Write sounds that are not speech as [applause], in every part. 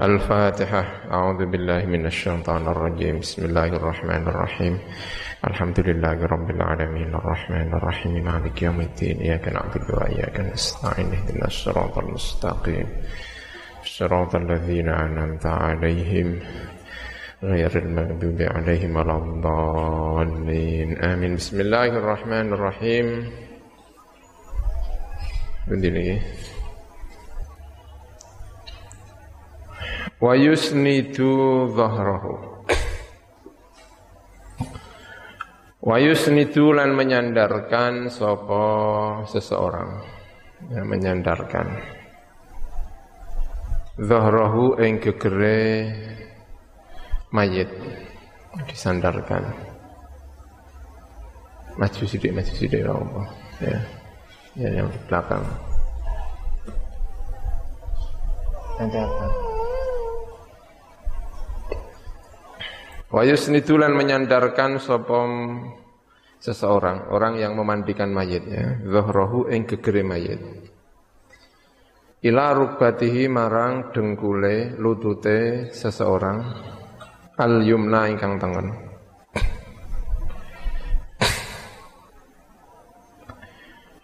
الفاتحة. أعوذ بالله من الشيطان الرجيم. بسم الله الرحمن الرحيم. الحمد لله رب العالمين. الرحمن الرحيم. مالك يوم الدين. إياك نعبد وإياك نستعين. اهدنا الصراط المستقيم. صراط الذين أنعمت عليهم غير المغضوب عليهم ولا الضالين. آمين. بسم الله الرحمن الرحيم. Begini wa yusnidu dhahrahu. Wa yusnidu lan menyandarkan sapa seseorang. Ya, menyandarkan. Dhahrahu ing gegere mayit. Disandarkan. Maju sidik maju sidik ya Allah. Ya. Ya yang di belakang. Nanti apa Wa yusnidulan menyandarkan sopom seseorang, orang yang memandikan mayitnya, zuhrohu ing gegere mayit. Ila rukbatihi marang dengkule lutute seseorang al yumna ingkang tengen.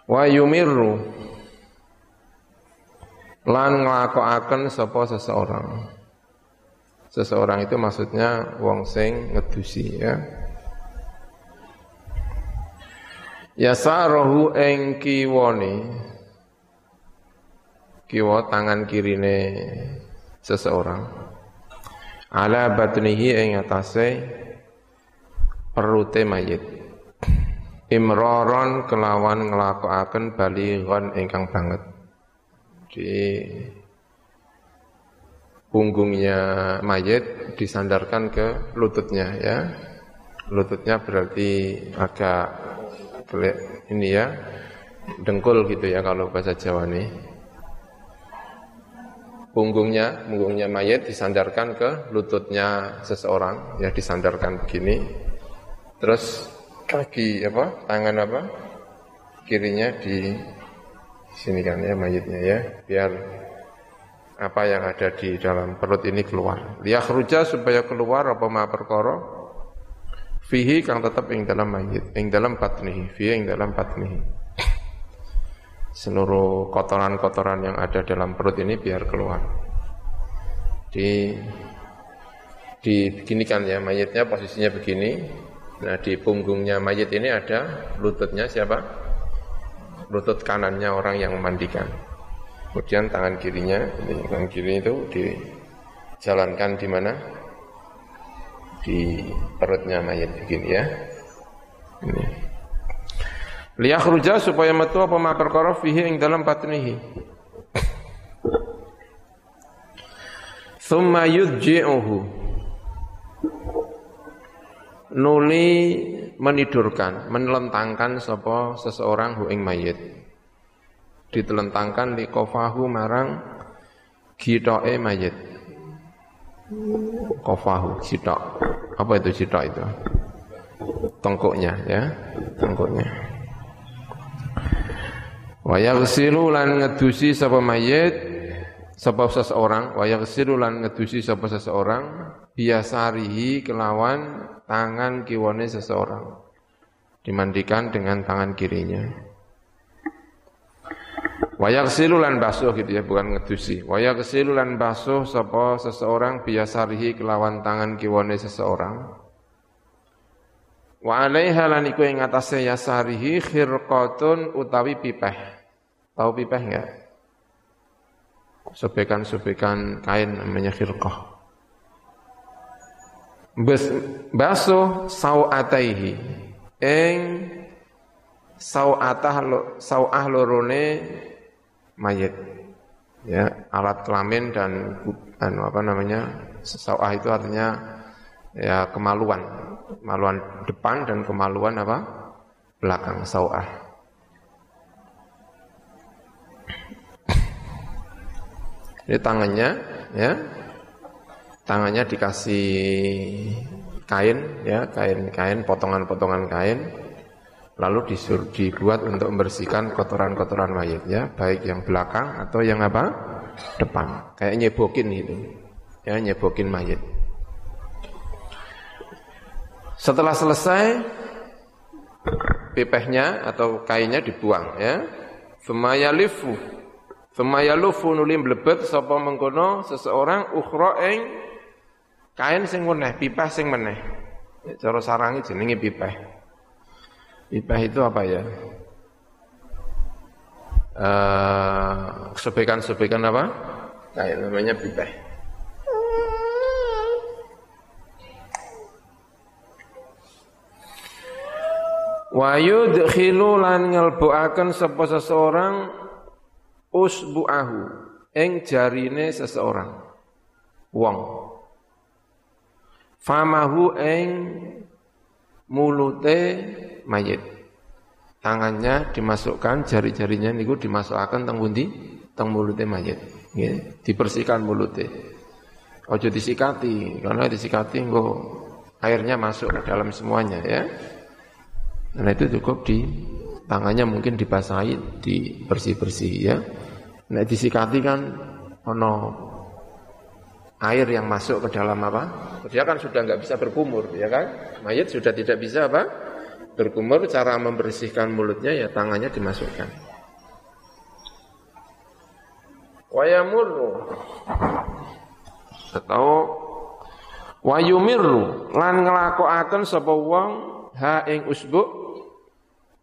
Wa yumirru lan nglakokaken sapa seseorang Seseorang itu maksudnya wong sing ngedusi ya. Ya sarohu ing kiwoni. Kiwa tangan kirine seseorang. Ala batnihi ing atase perute mayit. Imroron kelawan nglakokaken balighon ingkang banget. Di punggungnya mayit disandarkan ke lututnya ya. Lututnya berarti agak ini ya, dengkul gitu ya kalau bahasa Jawa nih. Punggungnya, punggungnya mayit disandarkan ke lututnya seseorang, ya disandarkan begini. Terus kaki apa, tangan apa, kirinya di sini kan ya mayitnya ya, biar apa yang ada di dalam perut ini keluar. Liyakhruja supaya keluar apa ma perkara fihi kang tetap ing dalam mayit, ing dalam batnihi, fihi ing dalam batnihi. Seluruh kotoran-kotoran yang ada dalam perut ini biar keluar. Di dibeginikan ya mayitnya posisinya begini. Nah di punggungnya mayit ini ada lututnya siapa? Lutut kanannya orang yang memandikan. Kemudian tangan kirinya, tangan kiri itu dijalankan di mana? Di perutnya mayat begini ya. Ini. Liyakhruja supaya metu apa ma perkara fihi ing dalam batnihi. Thumma yudji'uhu. Nuli menidurkan, menelentangkan sapa seseorang hu ing mayit ditelentangkan di kofahu marang gitoe mayit. Kofahu gitok. Apa itu gitok itu? Tengkuknya ya. Tengkuknya. Wayaghsilu lan ngedusi sapa mayit sapa seseorang. Wayaghsilu lan ngedusi sapa seseorang. Biasarihi kelawan tangan kiwane seseorang. Dimandikan dengan tangan kirinya Wayak silulan basuh gitu ya, bukan ngedusi. Wayak silulan basuh sapa seseorang biasarihi kelawan tangan kiwane seseorang. Wa alaiha lan iku ing atase yasarihi khirqatun utawi pipeh. Tahu pipeh enggak? Sobekan-sobekan kain namanya khirqah. Basuh sawataihi ing sawatah sawah lorone mayit. Ya alat kelamin dan anu apa namanya sawah itu artinya ya kemaluan. Kemaluan depan dan kemaluan apa? Belakang sawah ini tangannya ya tangannya dikasih kain ya kain-kain potongan-potongan kain lalu disuruh dibuat untuk membersihkan kotoran-kotoran mayat ya, baik yang belakang atau yang apa? depan. Kayak nyebokin itu. ya nyebokin mayit. Setelah selesai pipehnya atau kainnya dibuang ya. Femayalifu Femayalufu nuli mlebet sapa mengkono seseorang ukhra ing kain sing meneh, pipeh sing meneh. Cara sarangi jenenge pipeh. Pipeh itu apa ya? Uh, sobekan-sobekan apa? Kain namanya pipeh. Wa yudkhilu lan ngelbuaken sapa seseorang usbu'ahu ing jarine seseorang wong famahu ing mulute mayit. Tangannya dimasukkan jari-jarinya niku dimasukkan teng pundi? Teng mulute mayit. Nggih dibersihkan mulute. Ojo disikati karena disikati engko airnya masuk ke dalam semuanya ya. Nah itu cukup di tangannya mungkin dibasahi, dibersih-bersih ya. Nah disikati kan ono air yang masuk ke dalam apa? Dia kan sudah nggak bisa berkumur, ya kan? Mayat sudah tidak bisa apa? Berkumur, cara membersihkan mulutnya ya tangannya dimasukkan. Wayamurru atau wayumirru lan nglakokaken sapa wong ha ing usbu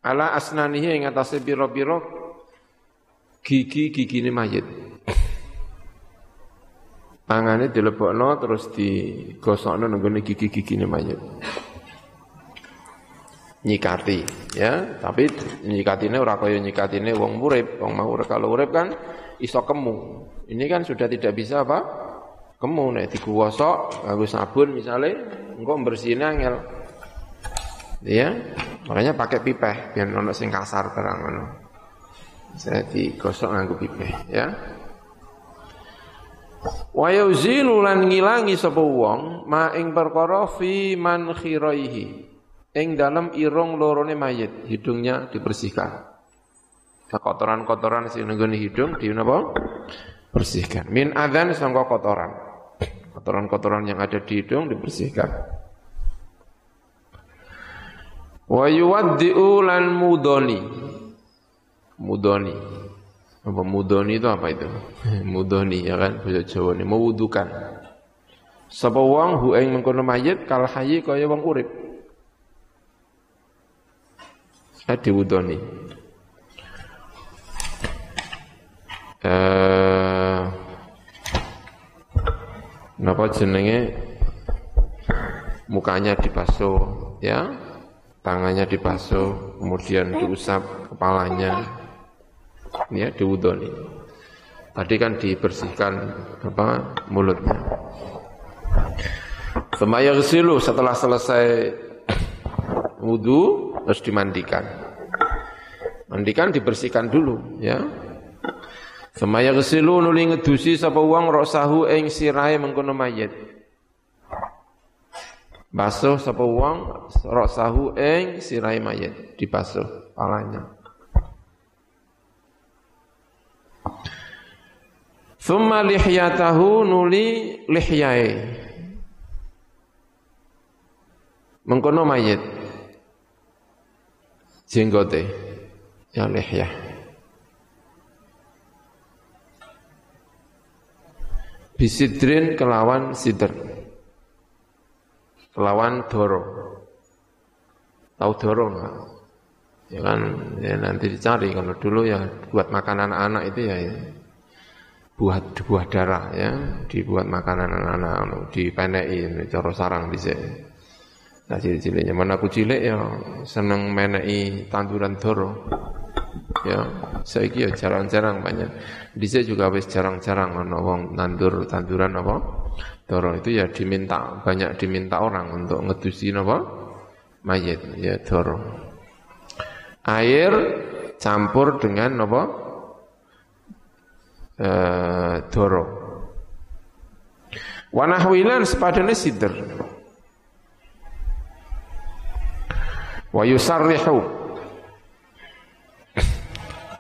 ala asnanihi ing atase pira-pira gigi-gigine mayit. Tangane dilebokno terus digosokno nang gigi-gigine mayit. Nyikati ya, tapi nyikatine ora kaya nyikatine wong urip, wong mau kalau urip kan iso kemu. Ini kan sudah tidak bisa apa? Kemu nek digosok nganggo sabun misalnya engko bersihne angel. Ya, Makanya pakai pipeh biar ono sing kasar ngono. Saya digosok nganggo pipeh ya. Wa yuzilu lan ngilangi sapa wong ma ing perkara fi man khiraihi. Ing dalam irung lorone mayit, hidungnya dibersihkan. Kotoran-kotoran sing nggone hidung di napa? Bersihkan. Min adzan sangka kotoran. Kotoran-kotoran yang ada di hidung dibersihkan. Wa yuwaddi'u lan mudoni. Mudoni. Apa mudoni itu apa itu? [laughs] mudoni ya kan bahasa Jawa ini mewudukan. Sapa wong hu ing mengkono mayit kal hayy kaya wong urip. Adi wudoni. Eh Napa jenenge mukanya dibasuh ya tangannya dibasuh, kemudian diusap kepalanya, ya diwudoni. Tadi kan dibersihkan apa mulutnya. Semaya gesilu setelah selesai wudhu harus dimandikan. Mandikan dibersihkan dulu ya. Semaya gesilu nuli ngedusi sapa wong rosahu ing sirahe mengkono mayit. Basuh sapa wong rasahu ing sirai mayit dibasuh palanya. Thumma lihyatahu nuli lihyae. Mengkono mayit. Jenggote. Ya lihyah. Bisidrin kelawan sidr lawan doro. Tahu doro enggak? Ya kan ya nanti dicari kalau dulu ya buat makanan anak itu ya, ya buat buah darah ya dibuat makanan anak-anak dipenei cara sarang sini. Nah cilik-ciliknya mana aku cilik ya seneng menei tanduran doro. Ya, saya ya jarang-jarang banyak. Di sini juga wis jarang-jarang ana wong nandur tanduran apa? Doro itu ya diminta, banyak diminta orang untuk ngedusi apa? Mayit, ya doro. Air campur dengan apa? E, doro. Wanahwilan sepadane sider. Wa yusarrihu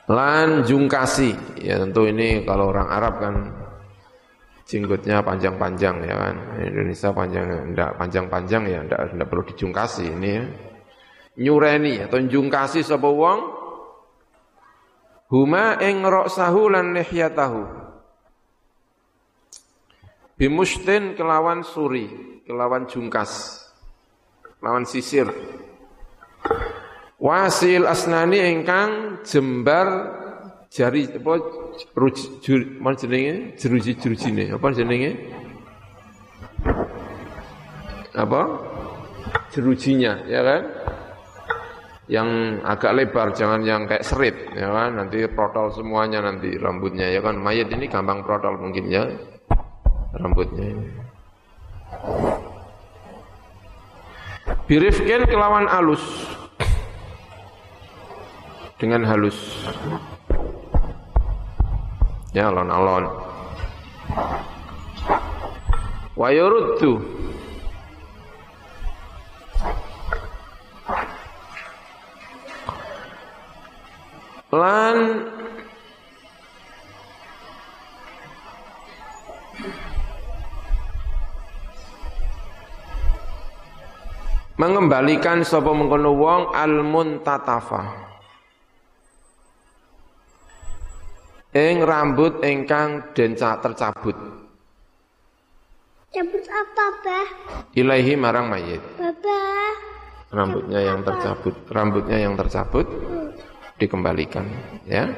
lan jungkasi ya tentu ini kalau orang Arab kan jenggotnya panjang-panjang ya kan. Indonesia panjang enggak panjang-panjang ya enggak, enggak perlu dijungkasi ini ya. Nyureni atau jungkasi sapa wong huma ing ra'sahu lan lihyatahu. Bimustin kelawan suri, kelawan jungkas, kelawan sisir. Wasil asnani ingkang jembar jari apa ruji mana jenenge? Jeruji jerujine. Apa jenenge? Apa? Jerujinya ya kan yang agak lebar jangan yang kayak serit ya kan? Nanti protol semuanya nanti rambutnya ya kan? Mayat ini gampang protol mungkin ya rambutnya ini. Birifkin kelawan alus dengan halus. Ya alon-alon. Wa yuruddu lan mengembalikan sapa mengkono wong al muntatafa ing rambut ingkang den tercabut. Cabut apa, Bah? Ilahi marang mayit. Baba. Rambutnya yang tercabut, rambutnya yang tercabut dikembalikan, ya.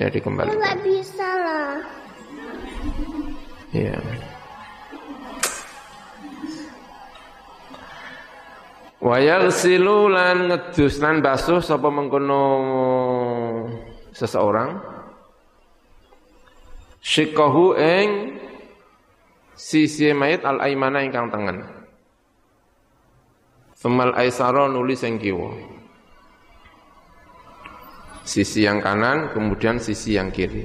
Ya dikembalikan. Enggak bisa lah. Iya. Wayal silu lan ngedus lan basuh sapa mengkono seseorang syikahu ing sisi mayit al aimana ingkang tengen Femal aisara nulis yang kiwa Sisi yang kanan kemudian sisi yang kiri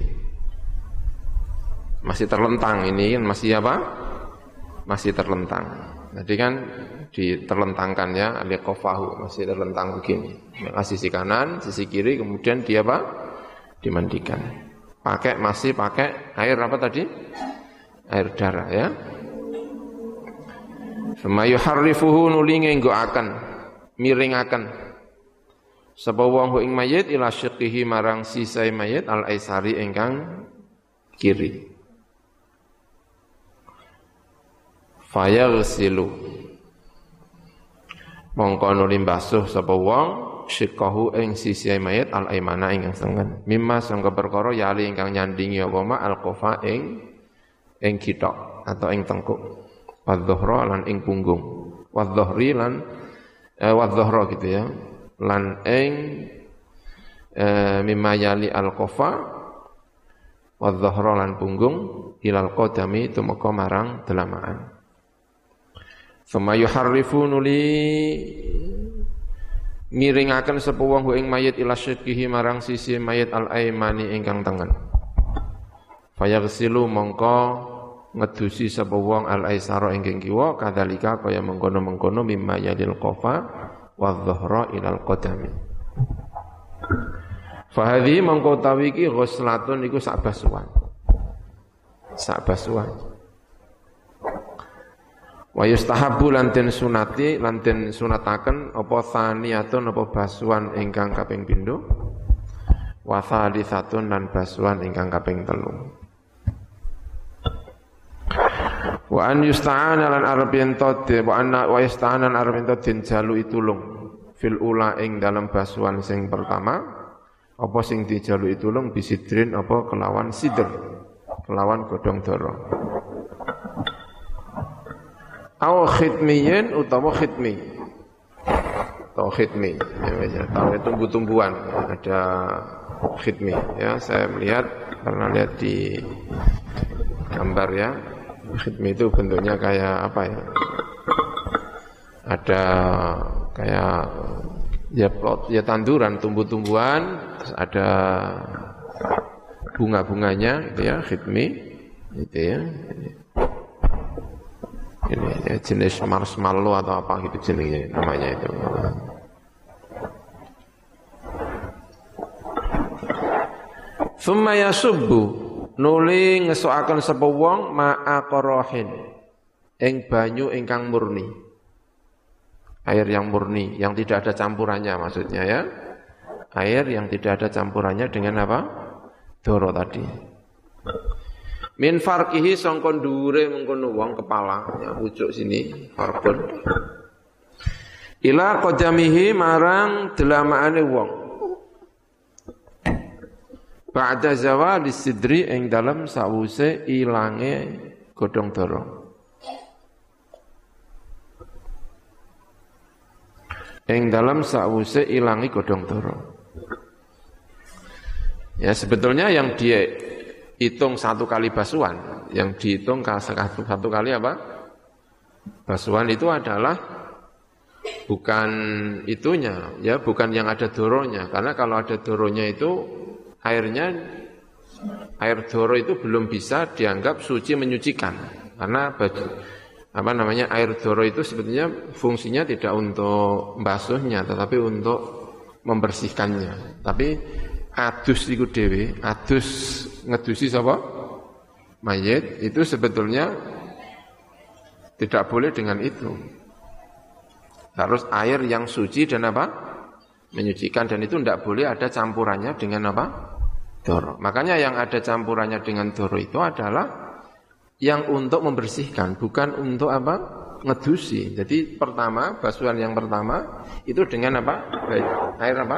Masih terlentang ini kan masih apa? Masih terlentang Jadi kan diterlentangkan ya aliqafahu masih terlentang begini. Maka sisi kanan, sisi kiri kemudian dia apa? dimandikan. Pakai masih pakai air apa tadi? Air darah ya. Sema yuharrifuhu nulinge nggo akan miringaken sapa wong ing mayit ila syiqihi marang sisai mayit al aisari ingkang kiri. Fayaghsilu mongko nuli basuh sapa wong syikahu ing sisi mayit al aimana ing sengen mimma sangka perkara yali ingkang nyandingi apa ma al qafa ing ing kitok atau ing tengkuk. Wadzuhra lan ing punggung. Wadzuhri lan eh, wadzuhra gitu ya lan ing eh, mimma yali al qafa wadzuhra lan punggung ilal qadami tumeka marang delamaan. Suma yuharrifu nuli miringaken sapa wong ing mayit ila marang sisi mayit al aimani ingkang tengen. Fayaghsilu mongko ngedusi sapa al aisara ingkang kiwa kadzalika kaya mengkono-mengkono mimma yadil qafa wa dhahra ilal qadami Fahadhi mongko tawi iki ghuslatun iku sak basuhan. Sak basuhan. Wa yustahabu lan den sunati lan den sunataken apa saniyatun apa basuhan ingkang kaping pindho wa salisatun lan basuhan ingkang kaping telu. Wa an yusta'ana lan arep yen wa anna wa yusta'ana arep yen den jalu itulung fil ula ing dalam basuhan sing pertama apa sing dijalu itulung bisidrin apa kelawan sidr kelawan godhong dara. Aw khidmiyin utawa khidmi. Atau khidmi. Ya, tahu tumbuh-tumbuhan. Ada khidmi. Ya, saya melihat karena lihat di gambar ya. Khidmi itu bentuknya kayak apa ya? Ada kayak ya plot ya tanduran tumbuh-tumbuhan ada bunga-bunganya gitu ya khidmi gitu ya ini ya, jenis marshmallow atau apa gitu jenisnya namanya itu. Thumma yasubbu nuli ngesokaken sapa wong ma'a qarahin ing banyu ingkang murni. Air yang murni, yang tidak ada campurannya maksudnya ya. Air yang tidak ada campurannya dengan apa? Doro tadi. Min farkihi songkon dure mengkono wong kepala, ya ujug sini farkun. Ila qadamihi marang delamaane wong. Ba'da zawali sidri ing dalam sawuse ilange godhong dara. Ing dalam sawuse ilangi godhong dara. Ya sebetulnya yang dia hitung satu kali basuhan, yang dihitung satu, satu kali apa? Basuhan itu adalah bukan itunya, ya bukan yang ada doronya. Karena kalau ada doronya itu airnya air doro itu belum bisa dianggap suci menyucikan. Karena baju apa namanya air doro itu sebetulnya fungsinya tidak untuk basuhnya tetapi untuk membersihkannya. Tapi adus itu dewi adus ngedusi apa mayit itu sebetulnya tidak boleh dengan itu. Harus air yang suci dan apa menyucikan dan itu tidak boleh ada campurannya dengan apa doro. Makanya yang ada campurannya dengan doro itu adalah yang untuk membersihkan, bukan untuk apa? ngedusi. Jadi pertama, basuhan yang pertama itu dengan apa? Air apa?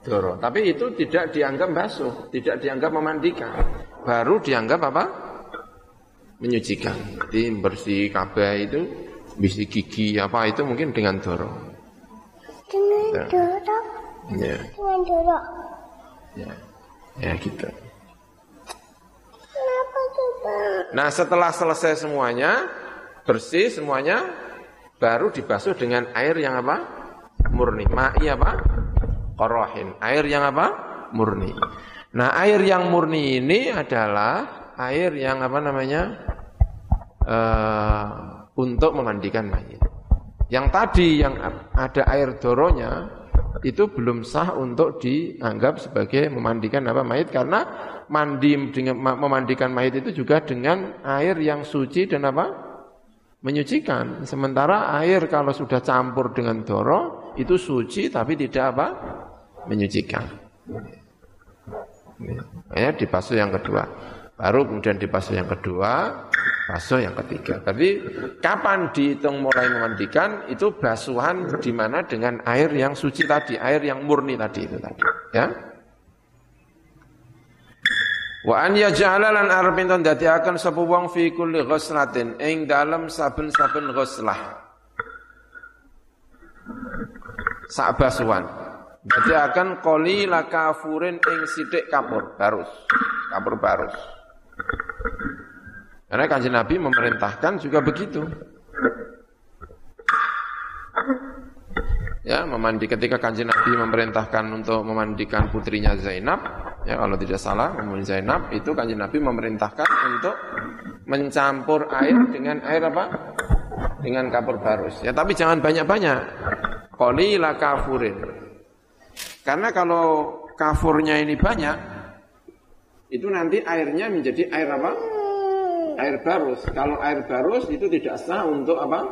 Doro. Tapi itu tidak dianggap basuh, tidak dianggap memandikan. Baru dianggap apa? Menyucikan. Jadi bersih kabeh itu, bisi gigi apa itu mungkin dengan doro. Dengan ya. doro. Ya. Dengan. Ya. Ya gitu. Kenapa? Nah setelah selesai semuanya, bersih semuanya, baru dibasuh dengan air yang apa? Murni. Ma'i apa? Korohin. Air yang apa? Murni. Nah air yang murni ini adalah air yang apa namanya? Uh, untuk memandikan mayit. Yang tadi yang ada air doronya itu belum sah untuk dianggap sebagai memandikan apa mayit karena mandi dengan memandikan mayit itu juga dengan air yang suci dan apa menyucikan. Sementara air kalau sudah campur dengan doro itu suci tapi tidak apa menyucikan. Ya, di pasu yang kedua. Baru kemudian di pasu yang kedua Basuh yang ketiga. Tapi kapan dihitung mulai memandikan itu basuhan di mana dengan air yang suci tadi, air yang murni tadi itu tadi, ya. Wa an yaj'ala lan arepin ton dadiaken sapa wong fi kulli ghuslatin ing dalem saben-saben ghuslah. Sak basuhan. Dadi akan qoli lakafurin ing sithik kapur barus. Kapur barus. Karena kanjeng Nabi memerintahkan juga begitu. Ya, memandi ketika kanjeng Nabi memerintahkan untuk memandikan putrinya Zainab, ya kalau tidak salah, memandikan Zainab itu kanjeng Nabi memerintahkan untuk mencampur air dengan air apa? Dengan kapur barus. Ya, tapi jangan banyak-banyak. Qalila kafurin. Karena kalau kafurnya ini banyak, itu nanti airnya menjadi air apa? Air barus. Kalau air barus itu tidak sah untuk apa?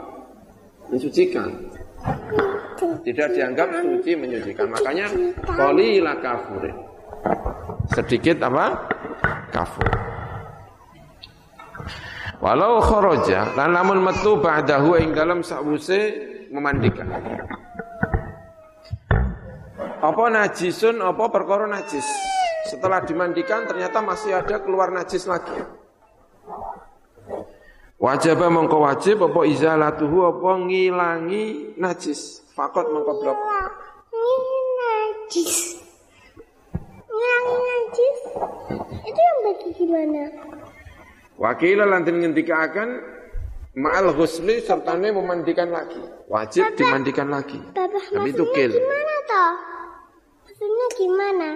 Mensucikan. Tidak dianggap suci menyucikan. Makanya qalila kafurin. Sedikit apa? Kafur. Walau kharaja lan lamun metu ba'dahu ing dalam sakwuse memandikan. Apa najisun apa perkara najis. Setelah dimandikan ternyata masih ada keluar najis lagi. Wajib mongko wajib apa izalatuhu apa ngilangi najis. Fakot mongko blok. Ngilangi najis. Ngilangi najis. Itu yang bagi gimana? Wakila lantin akan ma'al ghusli sertane memandikan lagi. Wajib Bapak, dimandikan lagi. Bapak, Tapi itu kil. Gimana toh? Maksudnya gimana?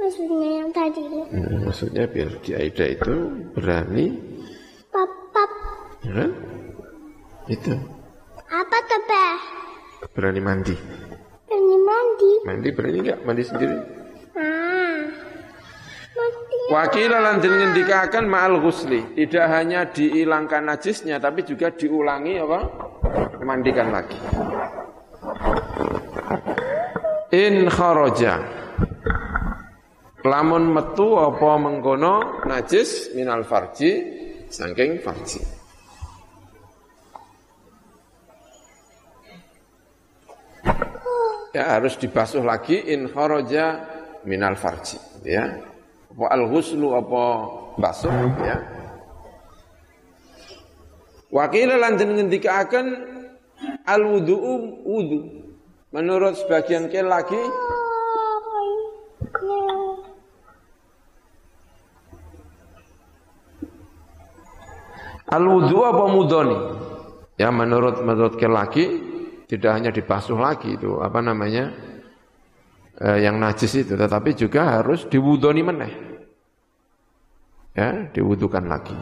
Maksudnya yang tadi. Hmm, maksudnya biar di Aida itu berani. Ya? Itu. Apa tuh? Berani mandi. Berani mandi? Mandi berani enggak? Mandi sendiri? Ah. Mandi Wakil lan ngendikaken ma'al ghusli, tidak hanya dihilangkan najisnya tapi juga diulangi apa? Mandikan lagi. In kharaja lamun metu apa mengkono najis minal farji saking farji. Ya harus dibasuh lagi in kharaja minal farji ya apa al-ghuslu apa basuh ya Wakil lan den ngendikaken al wudu'u wudu. Menurut sebagian ke lagi Al wudu apa mudoni? Ya menurut menurut ke lagi tidak hanya dibasuh lagi itu apa namanya? eh, yang najis itu, tetapi juga harus diwudoni meneh. Ya, diwudukan lagi.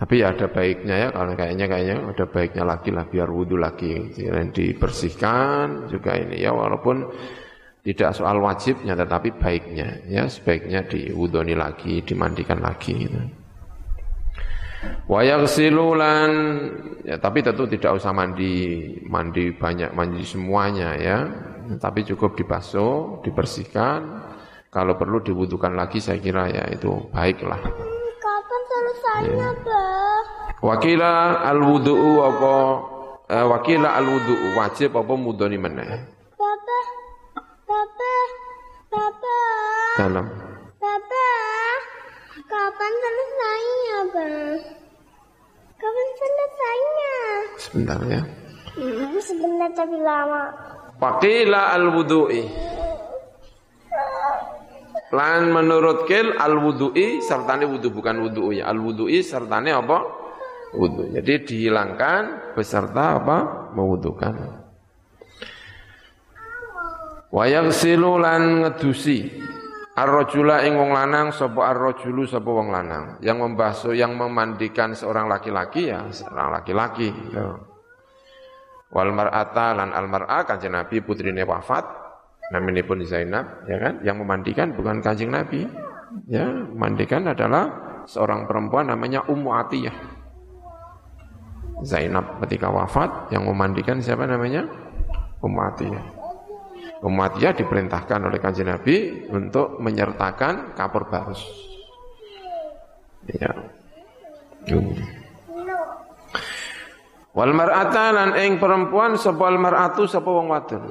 Tapi ya ada baiknya ya, kalau kayaknya kayaknya ada baiknya lagi lah biar wudhu lagi, dan dibersihkan juga ini ya, walaupun tidak soal wajibnya, tetapi baiknya ya sebaiknya diwudoni lagi, dimandikan lagi. Gitu. Wayak silulan, ya tapi tentu tidak usah mandi mandi banyak mandi semuanya ya tapi cukup dibasuh, dibersihkan. Kalau perlu dibutuhkan lagi saya kira ya itu baiklah. Kapan selesainya, ya. Wakila al-wudu'u apa eh, wakila al-wudu'u wajib apa mudoni meneh? Papa. Papa. Papa. Dalam. Kapan selesainya, Bang? Kapan selesainya? Sebentar ya. Hmm, sebentar tapi lama. Waqila al-wudu'i. Lan menurut kil al-wudu'i sertane wudu bukan wudu ya. Al-wudu'i sertane apa? Wudu. Jadi dihilangkan beserta apa? Mewudukan. Wa yaghsilu lan ngedusi Ar-rajula ing wong lanang sapa ar-rajulu sapa wong lanang. Yang membasuh yang memandikan seorang laki-laki ya seorang laki-laki. -laki. Wal mar'ata lan al mar'a kanjeng Nabi putrine wafat pun Zainab ya kan yang memandikan bukan kanjeng Nabi ya memandikan adalah seorang perempuan namanya Ummu Atiyah Zainab ketika wafat yang memandikan siapa namanya Ummu Atiyah Ummu Atiyah diperintahkan oleh kanjeng Nabi untuk menyertakan kapur barus. Ya. Wal mar'ata lan ing perempuan sapa al mar'atu sapa wong wadon.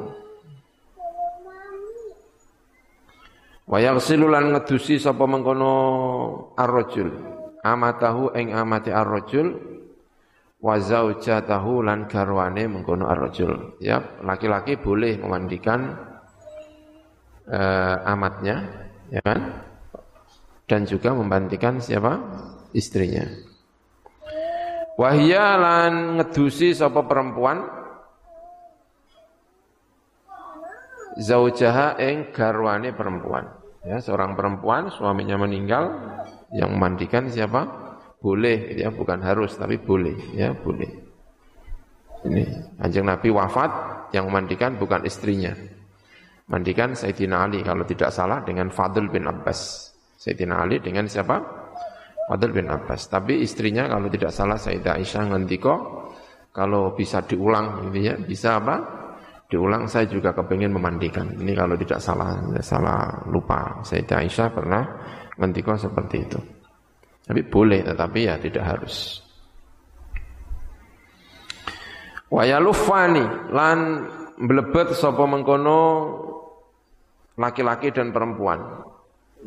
Wa yaghsilu lan ngedusi sapa mengkono ar-rajul. Amatahu ing amati ar-rajul wa zaujatahu lan garwane mengkono ar-rajul. Ya, laki-laki boleh memandikan uh, amatnya, ya kan? Dan juga memandikan siapa? istrinya. Wahya lan ngedusi sapa perempuan zaujaha ing garwane perempuan. Ya, seorang perempuan suaminya meninggal yang memandikan siapa? Boleh ya, bukan harus tapi boleh ya, boleh. Ini Kanjeng Nabi wafat yang memandikan bukan istrinya. Mandikan Sayyidina Ali kalau tidak salah dengan Fadl bin Abbas. Sayyidina Ali dengan siapa? Fadl bin Abbas. Tapi istrinya kalau tidak salah Sayyidah Aisyah ngendiko kalau bisa diulang ini ya, bisa apa? Diulang saya juga kepengen memandikan. Ini kalau tidak salah salah lupa. Sayyidah Aisyah pernah ngendiko seperti itu. Tapi boleh tetapi ya tidak harus. Wayalufani lan melebet sapa mengkono laki-laki dan perempuan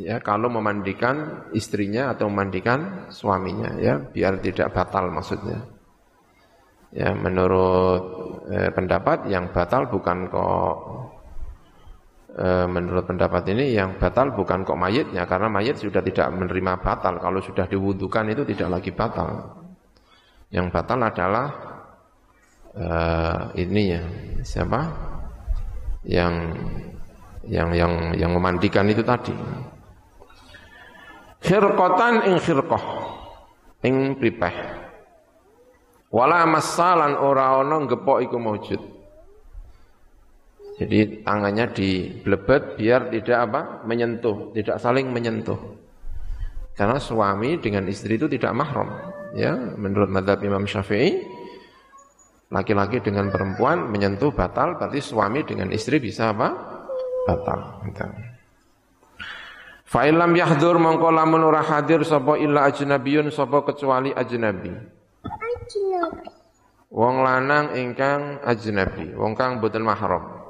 ya kalau memandikan istrinya atau memandikan suaminya ya biar tidak batal maksudnya ya menurut eh, pendapat yang batal bukan kok eh, menurut pendapat ini yang batal bukan kok mayitnya karena mayit sudah tidak menerima batal. Kalau sudah diwudukan itu tidak lagi batal. Yang batal adalah eh, ini ya siapa? Yang yang yang yang memandikan itu tadi. Khirqatan ing khirqah ing pripeh. Wala masalan ora ana gepok iku maujud Jadi tangannya diblebet biar tidak apa? menyentuh, tidak saling menyentuh. Karena suami dengan istri itu tidak mahram. Ya, menurut madhab Imam Syafi'i, laki-laki dengan perempuan menyentuh batal, berarti suami dengan istri bisa apa? Batal. Fa'ilam yahdur mongko lamun ora hadir sapa illa ajnabiyun sapa kecuali ajnabi. Ajnabi. Wong lanang ingkang ajnabi, wong kang boten mahram.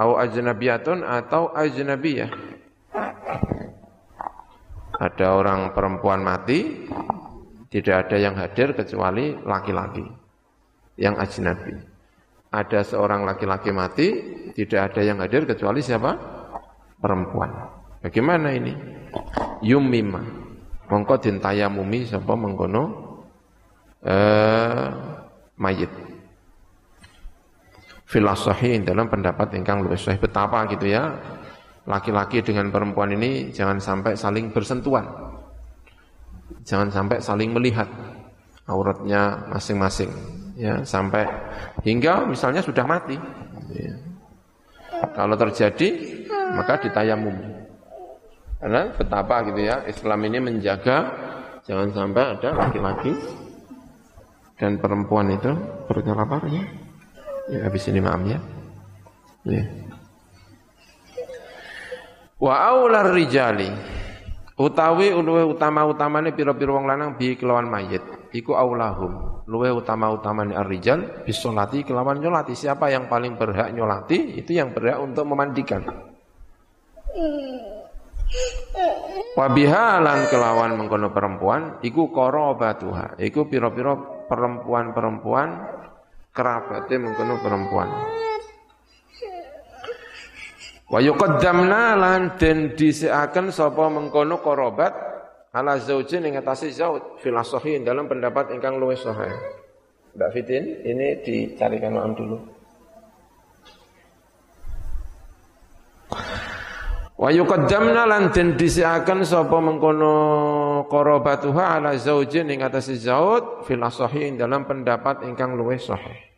Au ajnabiyatun atau ajnabiyah. Ada orang perempuan mati, tidak ada yang hadir kecuali laki-laki yang ajnabi. Ada seorang laki-laki mati, tidak ada yang hadir kecuali siapa? Perempuan. Bagaimana ini? Yumima. Mongko mumi sapa mengkono eh mayit. Filosofi dalam pendapat ingkang lebih sahih betapa gitu ya laki-laki dengan perempuan ini jangan sampai saling bersentuhan. Jangan sampai saling melihat auratnya masing-masing ya sampai hingga misalnya sudah mati. Ya. Kalau terjadi maka ditayamum. Karena betapa gitu ya Islam ini menjaga jangan sampai ada laki-laki dan perempuan itu perkara apa ya? Ya habis ini maaf ya. Ya. Wa aular rijali. Utawi luwe utama-utamane pira-pira wong lanang bi kelawan mayit. Iku aulahum. Luwe utama-utamane ar-rijal bisolati kelawan nyolati. Siapa yang paling berhak nyolati itu yang berhak untuk memandikan. Wabihalan kelawan mengkono perempuan iku qarabatuha iku pira-pira perempuan-perempuan kerabate mengkono perempuan Wa yuqaddamna lan den dhisikaken sapa mengkono korobat ala zaujin ing atase zauj fil dalam pendapat ingkang luwih sahih. Mbak Fitin, ini dicarikan maam dulu. Wa yuqaddamna lan den dhisikaken sapa mengkono qarabatuha ala zaujin ing atase zauj fil dalam pendapat ingkang luwih sahih.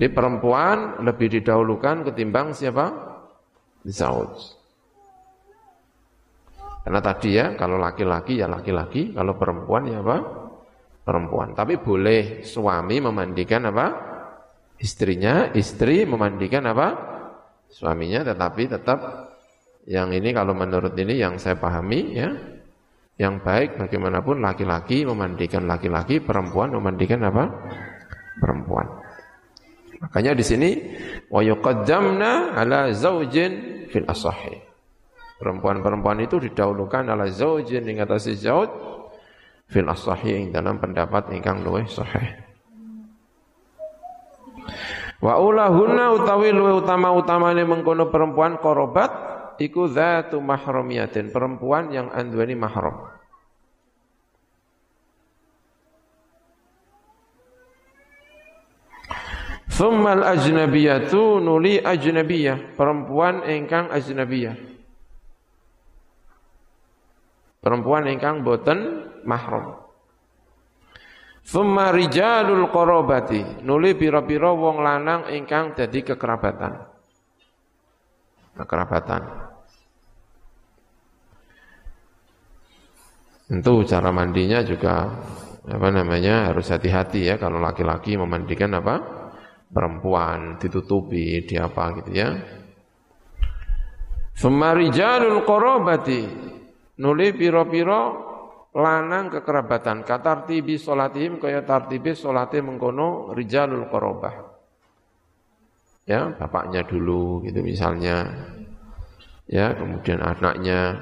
Jadi perempuan lebih didahulukan ketimbang siapa? Zauj. Karena tadi ya, kalau laki-laki ya laki-laki, kalau perempuan ya apa? Perempuan. Tapi boleh suami memandikan apa? Istrinya, istri memandikan apa? Suaminya, tetapi tetap yang ini kalau menurut ini yang saya pahami ya, yang baik bagaimanapun laki-laki memandikan laki-laki, perempuan memandikan apa? Perempuan. Makanya di sini wa yuqaddamna ala zaujin fil asahi. Perempuan-perempuan itu didahulukan ala zaujin ing atas zauj fil asahi ing dalam pendapat ingkang luwih sahih. Wa ulahunna utawi luwih utama-utamane mengkono perempuan korobat iku zatu mahramiyatin, perempuan yang anduweni mahram. Thummal ajnabiyatu nuli ajnabiyah, perempuan ingkang ajnabiyah. Perempuan ingkang boten mahram. Thumma rijalul qarabati, nuli pira-pira wong lanang ingkang dadi kekerabatan. Kekerabatan. Tentu cara mandinya juga apa namanya harus hati-hati ya. Kalau laki-laki memandikan apa? perempuan ditutupi di apa gitu ya. Sumarijalul korobati nuli piro-piro lanang kekerabatan. Katartibi solatihim kaya tartibi solati mengkono rijalul korobah ya bapaknya dulu gitu misalnya. Ya kemudian anaknya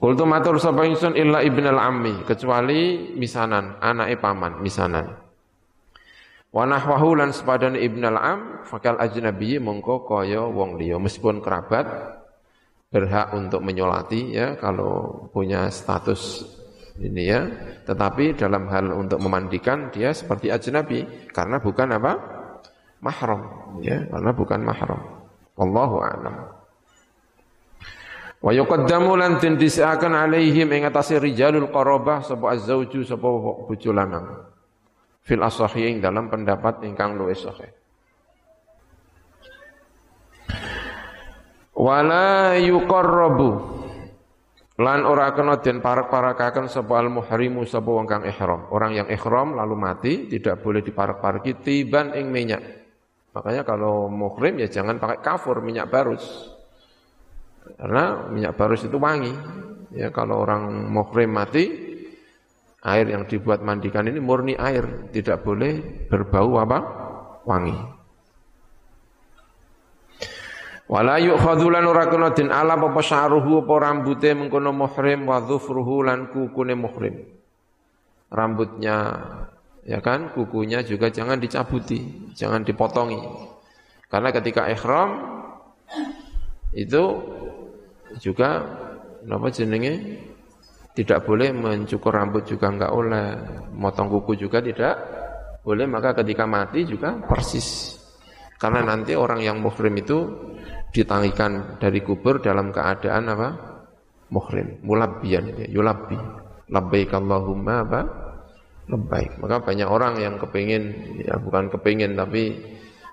Kultu matur sapa ingsun illa ibnal ammi? Kecuali misanan anake paman misanan. Wa nahwahu lan sepadan ibn al-am fakal ajnabi mongko kaya wong liya. Meskipun kerabat berhak untuk menyolati ya kalau punya status ini ya. Tetapi dalam hal untuk memandikan dia seperti ajnabi karena bukan apa? Mahram ya karena bukan mahram. Wallahu a'lam wa yuqaddamu lan tindisakan alaihim ing atase rijalul qarabah sapa az-zauju sapa bojo lanang Fil asahi dalam pendapat ingkang luwih sahih. Wala yuqarrabu Lan ora kena den parak-parakaken sapa al muhrimu sapa wong kang ihram. Orang yang ihram lalu mati tidak boleh diparak-paraki tiban ing minyak. Makanya kalau muhrim ya jangan pakai kafur minyak barus. Karena minyak barus itu wangi. Ya kalau orang muhrim mati air yang dibuat mandikan ini murni air, tidak boleh berbau apa? wangi. Wala yu'khadhu lan ora kena den ala apa sya'ruhu apa rambute mengkono muhrim wa dhufruhu lan kukune muhrim. Rambutnya ya kan kukunya juga jangan dicabuti, jangan dipotongi. Karena ketika ihram itu juga apa jenenge tidak boleh mencukur rambut juga enggak oleh, motong kuku juga tidak boleh, maka ketika mati juga persis. Karena nanti orang yang muhrim itu ditangikan dari kubur dalam keadaan apa? Muhrim, mulabbiyan, ya, yulabbi. Labbaik Allahumma apa? Labbaik. Maka banyak orang yang kepingin, ya bukan kepingin tapi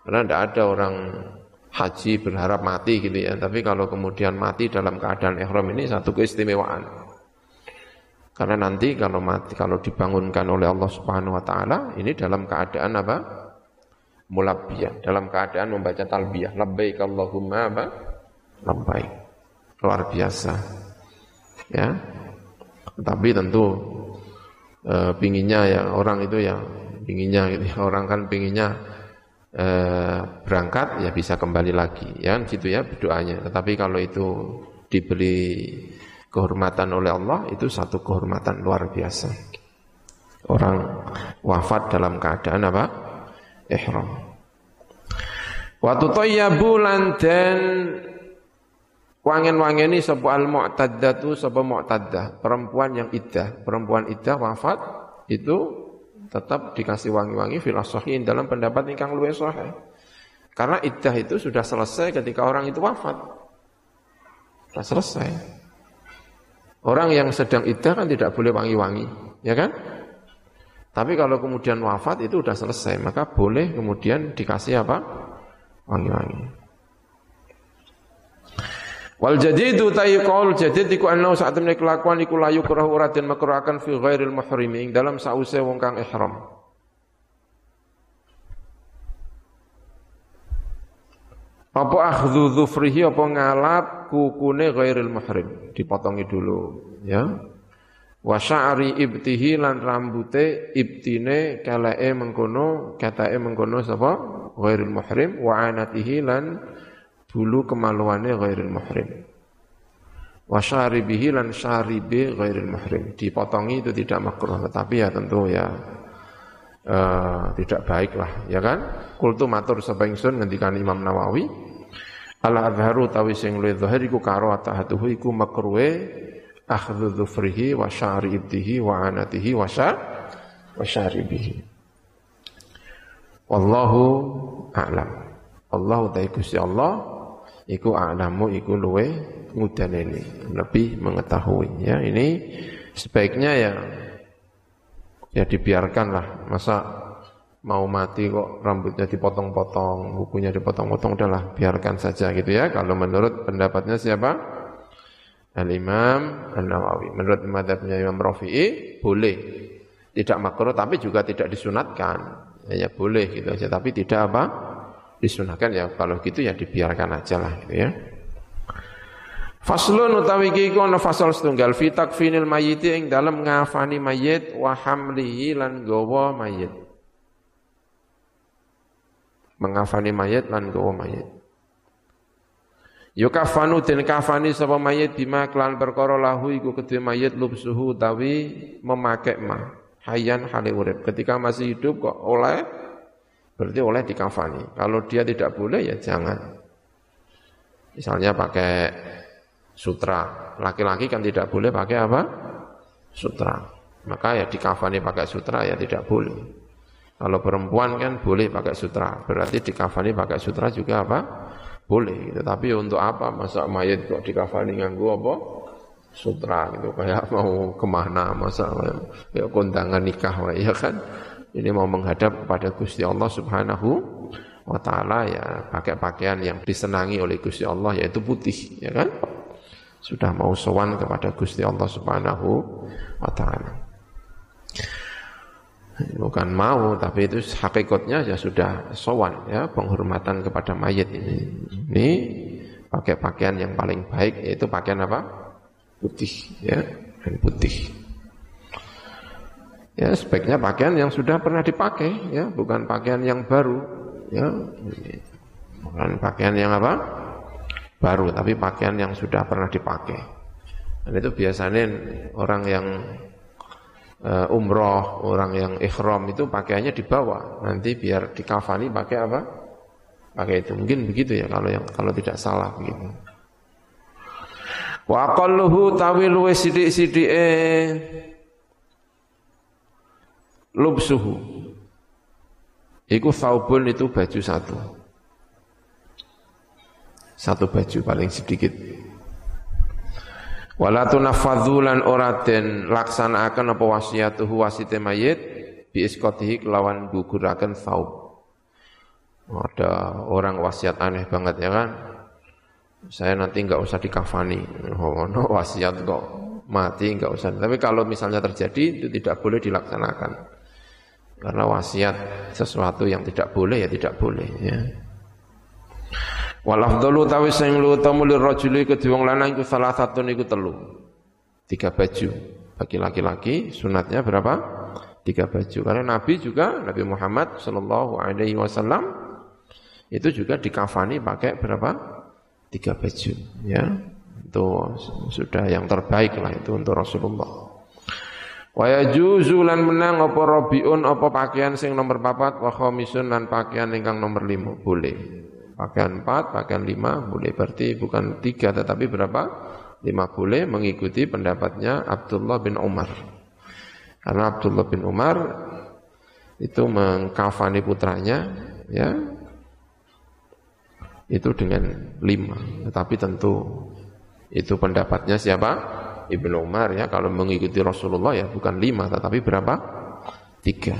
karena tidak ada orang haji berharap mati gitu ya. Tapi kalau kemudian mati dalam keadaan ihram ini satu keistimewaan. Karena nanti kalau mati, kalau dibangunkan oleh Allah Subhanahu Wa Taala, ini dalam keadaan apa? mulabbiyan dalam keadaan membaca talbiyah labbaik Allahumma apa labbaik luar biasa ya tapi tentu e, pinginnya ya orang itu ya pinginnya gitu ya. orang kan pinginnya e, berangkat ya bisa kembali lagi. Ya kan gitu ya berdoanya. Tetapi kalau itu diberi kehormatan oleh Allah itu satu kehormatan luar biasa. Orang wafat dalam keadaan apa? Ihram. Waktu toyabu lan den wangen-wangeni sapa al mu'taddatu sapa mu'taddah, perempuan yang iddah, perempuan iddah wafat itu tetap dikasih wangi-wangi fil dalam pendapat ingkang luwih sahih. Karena iddah itu sudah selesai ketika orang itu wafat. Sudah selesai. Orang yang sedang iddah kan tidak boleh wangi-wangi, ya kan? Tapi kalau kemudian wafat itu sudah selesai, maka boleh kemudian dikasih apa? Wangi-wangi. Wal jadidu ta'i qaul jadid iku annahu saat temne kelakuan iku layu kurahu uratin makruhakan fi ghairil muhrimin dalam sause wong kang ihram. Apa akhdhu dhufrihi apa ngalap kukune ghairil muhrim, dipotongi dulu, ya. Wa sya'ri ibtihi lan rambute ibtine kalake mengkono katake mengkono sapa? Ghairul muhrim wa anatihi lan bulu kemaluane ghairul muhrim wa syaribihi lan syaribi ghairul muhrim dipotongi itu tidak makruh tetapi ya tentu ya uh, tidak baik lah ya kan kultu matur sapa ingsun ngendikan Imam Nawawi ala adharu tawi sing luwih zahir iku karo atahatuhu iku makruhe akhdhu dhufrihi wa sya'ri ibtihi wa anatihi wa wa syaribihi. Wallahu a'lam. Allah Gusti Allah iku a'lamu iku luwe ngudaneni, lebih mengetahui ya. Ini sebaiknya ya ya dibiarkanlah. Masa mau mati kok rambutnya dipotong-potong, bukunya dipotong-potong udahlah biarkan saja gitu ya. Kalau menurut pendapatnya siapa? Al-Imam An-Nawawi. Menurut madhabnya Imam Rafi'i, boleh. Tidak makruh, tapi juga tidak disunatkan. Ya, ya boleh gitu aja, tapi tidak apa? Disunatkan ya, kalau gitu ya dibiarkan aja lah gitu ya. Faslun utawi iki iku ana fasal setunggal fi takfinil mayyit ing dalam ngafani mayit wa hamlihi lan gawa mayit. Mengafani mayit lan gawa mayit. Yukafanu den kafani sapa mayit bima klan perkara lahu iku kedhe mayit lubsuhu tawi memakai ma hayan hale urip. Ketika masih hidup kok oleh berarti oleh dikafani. Kalau dia tidak boleh ya jangan. Misalnya pakai sutra. Laki-laki kan tidak boleh pakai apa? Sutra. Maka ya dikafani pakai sutra ya tidak boleh. Kalau perempuan kan boleh pakai sutra. Berarti dikafani pakai sutra juga apa? boleh gitu. Tapi untuk apa masa mayat kok dikafani nganggo apa? Sutra gitu kayak mau ke mana masa ya kondangan nikah ya kan ini mau menghadap kepada Gusti Allah Subhanahu wa taala ya. Pakai pakaian yang disenangi oleh Gusti Allah yaitu putih ya kan? Sudah mau sowan kepada Gusti Allah Subhanahu wa taala. Bukan mau tapi itu hakikatnya ya sudah sowan ya penghormatan kepada mayit ini. Ini pakai pakaian yang paling baik yaitu pakaian apa? Putih ya dan putih ya sebaiknya pakaian yang sudah pernah dipakai ya bukan pakaian yang baru ya bukan pakaian yang apa baru tapi pakaian yang sudah pernah dipakai dan itu biasanya orang yang uh, umroh, orang yang ikhram itu pakaiannya dibawa. Nanti biar dikafani pakai apa? Pakai itu. Mungkin begitu ya kalau yang kalau tidak salah begitu. Wa aqalluhu tawil wa sidik-sidike lubsuhu. Iku saubun itu baju satu. Satu baju paling sedikit. Wala tunafadzu lan ora den laksanakaken apa wasiatuhu wasite mayit bi iskotihi kelawan guguraken saub. Ada orang wasiat aneh banget ya kan. Saya nanti enggak usah dikafani. Oh, no, wasiat kok mati enggak usah. Tapi kalau misalnya terjadi itu tidak boleh dilaksanakan. Karena wasiat sesuatu yang tidak boleh ya tidak boleh ya. Wal afdalu tawi sing lu tamu lirajuli kedua wong lanang iku salah satu niku telu. Tiga baju. Bagi laki-laki sunatnya berapa? Tiga baju. Karena Nabi juga Nabi Muhammad Shallallahu alaihi wasallam itu juga dikafani pakai berapa? Tiga baju, ya. Itu sudah yang terbaik lah itu untuk Rasulullah. Wa yajuzu lan menang apa rabiun apa pakaian sing nomor papat wa khamisun lan pakaian ingkang nomor lima boleh pakaian empat, pakaian lima boleh berarti bukan tiga tetapi berapa? Lima boleh mengikuti pendapatnya Abdullah bin Umar. Karena Abdullah bin Umar itu mengkafani putranya ya itu dengan lima. Tetapi tentu itu pendapatnya siapa? Ibnu Umar ya kalau mengikuti Rasulullah ya bukan lima tetapi berapa? Tiga.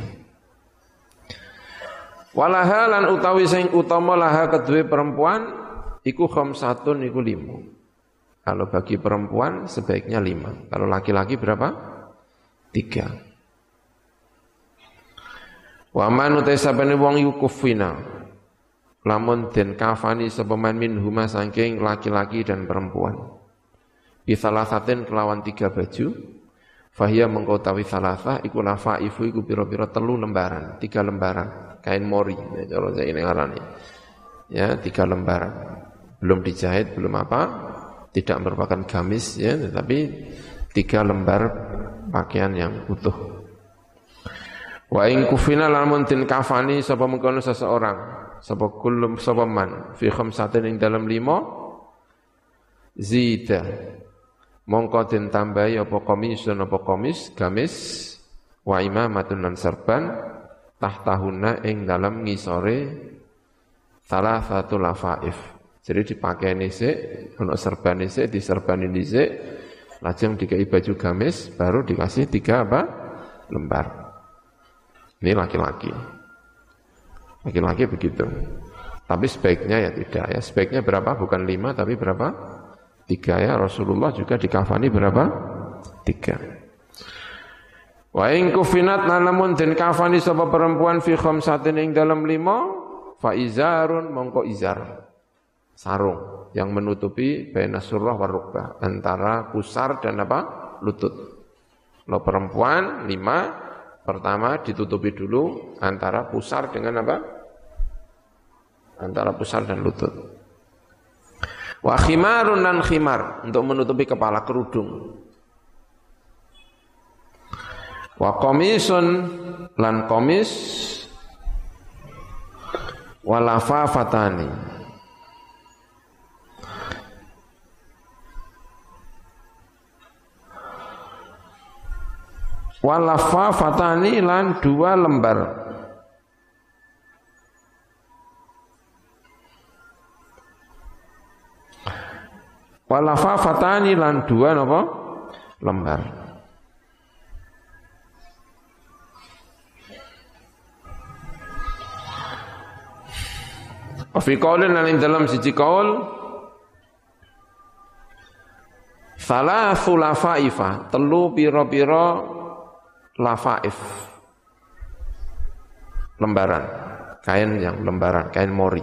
Walaha lan utawi sing utama laha kedue perempuan iku khamsatun iku lima. Kalau bagi perempuan sebaiknya lima. Kalau laki-laki berapa? Tiga. Wa man utai wong yukufina. Lamun den kafani sepeman min huma saking laki-laki dan perempuan. Bisalasatin kelawan tiga baju. Fahia mengkotawi salasa iku lafaifu iku piro-piro telu lembaran, tiga lembaran. Kain mori ya, kalau saya ini ngarani ya. Tiga lembar belum dijahit belum apa tidak merupakan gamis ya tetapi tiga lembar pakaian yang utuh. Wa in kufina lamun tin kafani sapa mengkono seseorang sapa kullum sapa man fi khamsatin ing dalam lima zita mongko den tambahi apa komisun apa komis gamis wa imamatun lan serban tahtahuna ing dalam ngisore salah satu lafaif. Jadi dipakai nisik, untuk serban nisik, diserbani nisik, lajeng dikai baju gamis, baru dikasih tiga apa? Lembar. Ini laki-laki. Laki-laki begitu. Tapi sebaiknya ya tidak ya. Sebaiknya berapa? Bukan lima, tapi berapa? Tiga ya. Rasulullah juga dikafani berapa? Tiga. Wa ing kufinat nalamun den kafani sapa perempuan fi khamsatin ing dalam lima fa izarun mongko izar. Sarung yang menutupi baina surah war rukbah antara pusar dan apa? lutut. Lo perempuan lima pertama ditutupi dulu antara pusar dengan apa? Antara pusar dan lutut. Wa khimarun dan khimar. Untuk menutupi kepala kerudung. Wa komisun lan komis walafafatani walafafatani lan dua lembar Walafa fatani lan dua napa? Lembar. Fi qaulin lan ing dalam siji qaul Salasu lafaifa Telu piro-piro Lafaif Lembaran Kain yang lembaran, kain mori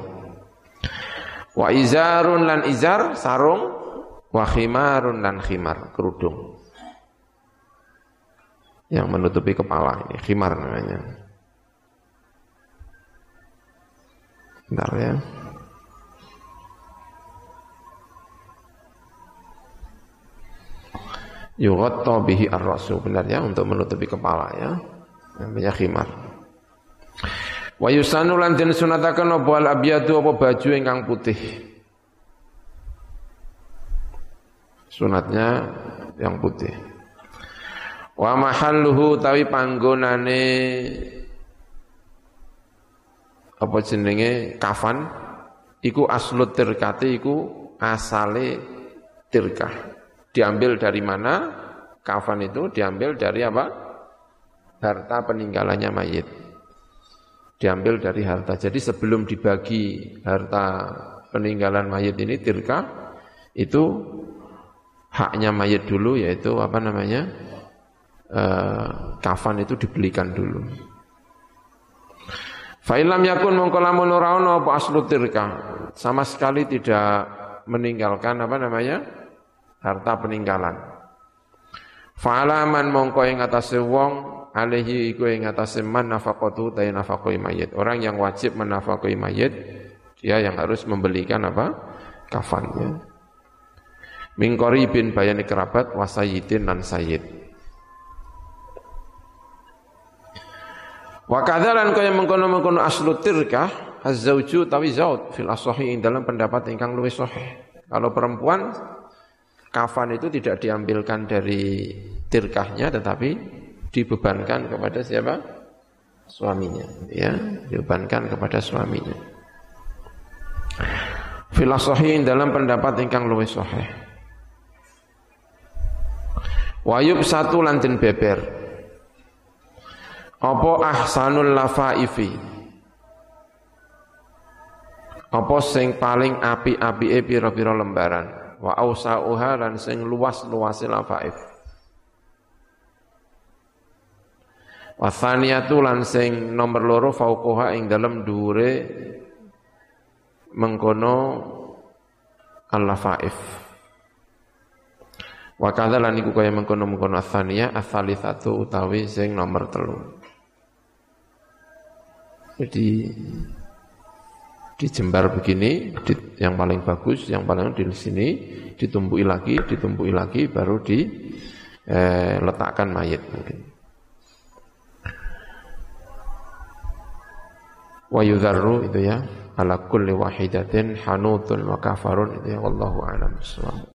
Wa izarun lan izar Sarung wa khimarun lan khimar, kerudung. Yang menutupi kepala ini, khimar namanya. Bentar ya. Yughatta bihi ar-rasu benar ya untuk menutupi kepala ya. Namanya khimar. Wa yusanu lan den sunataken apa al abyadu apa baju ingkang putih. Sunatnya yang putih. Wa mahalluhu tawi panggonane apa jenenge kafan iku aslut tirkati iku asale tirkah Diambil dari mana? Kafan itu diambil dari apa? Harta peninggalannya mayit. Diambil dari harta. Jadi sebelum dibagi harta peninggalan mayit ini tirka, itu haknya mayit dulu yaitu apa namanya? E, kafan itu dibelikan dulu. Fa'ilam yakun mongkolamun urauna apa aslu tirka. Sama sekali tidak meninggalkan apa namanya? harta peninggalan. Fa'alaman mongko ing atase wong alaihi iku ing atase man nafaqatu ta nafaqoi mayit. Orang yang wajib menafaqoi mayit dia yang harus membelikan apa? kafannya. Min qaribin bayani kerabat wasayidin dan sayyid. Wa kadzalan kaya mengkono-mengkono aslu tirkah az-zauju tawi zaud fil asahi dalam pendapat ingkang luwih sahih. Kalau perempuan kafan itu tidak diambilkan dari tirkahnya tetapi dibebankan kepada siapa? suaminya ya dibebankan kepada suaminya filosofi dalam pendapat ingkang luwih sahih wayub satu lantin beber. Apa ahsanul lafaifi? Apa sing paling api-apike pira-pira lembaran? Wa ausauha lan sing luas-luase lafaif. Wa thaniyatu lan sing nomor loro fauqoha ing dalem dhuwure mengkono al-lafaif wa kadza lan iku kaya mengkono-mengkono athaniya atsalitsatu utawi sing nomor telu jadi dijembar begini, di, yang paling bagus, yang paling di sini ditumbui lagi, ditumbui lagi, baru diletakkan eh, mayat mungkin. Wa yudharru itu ya ala kulli wahidatin hanutun wa kafarun itu ya wallahu a'lam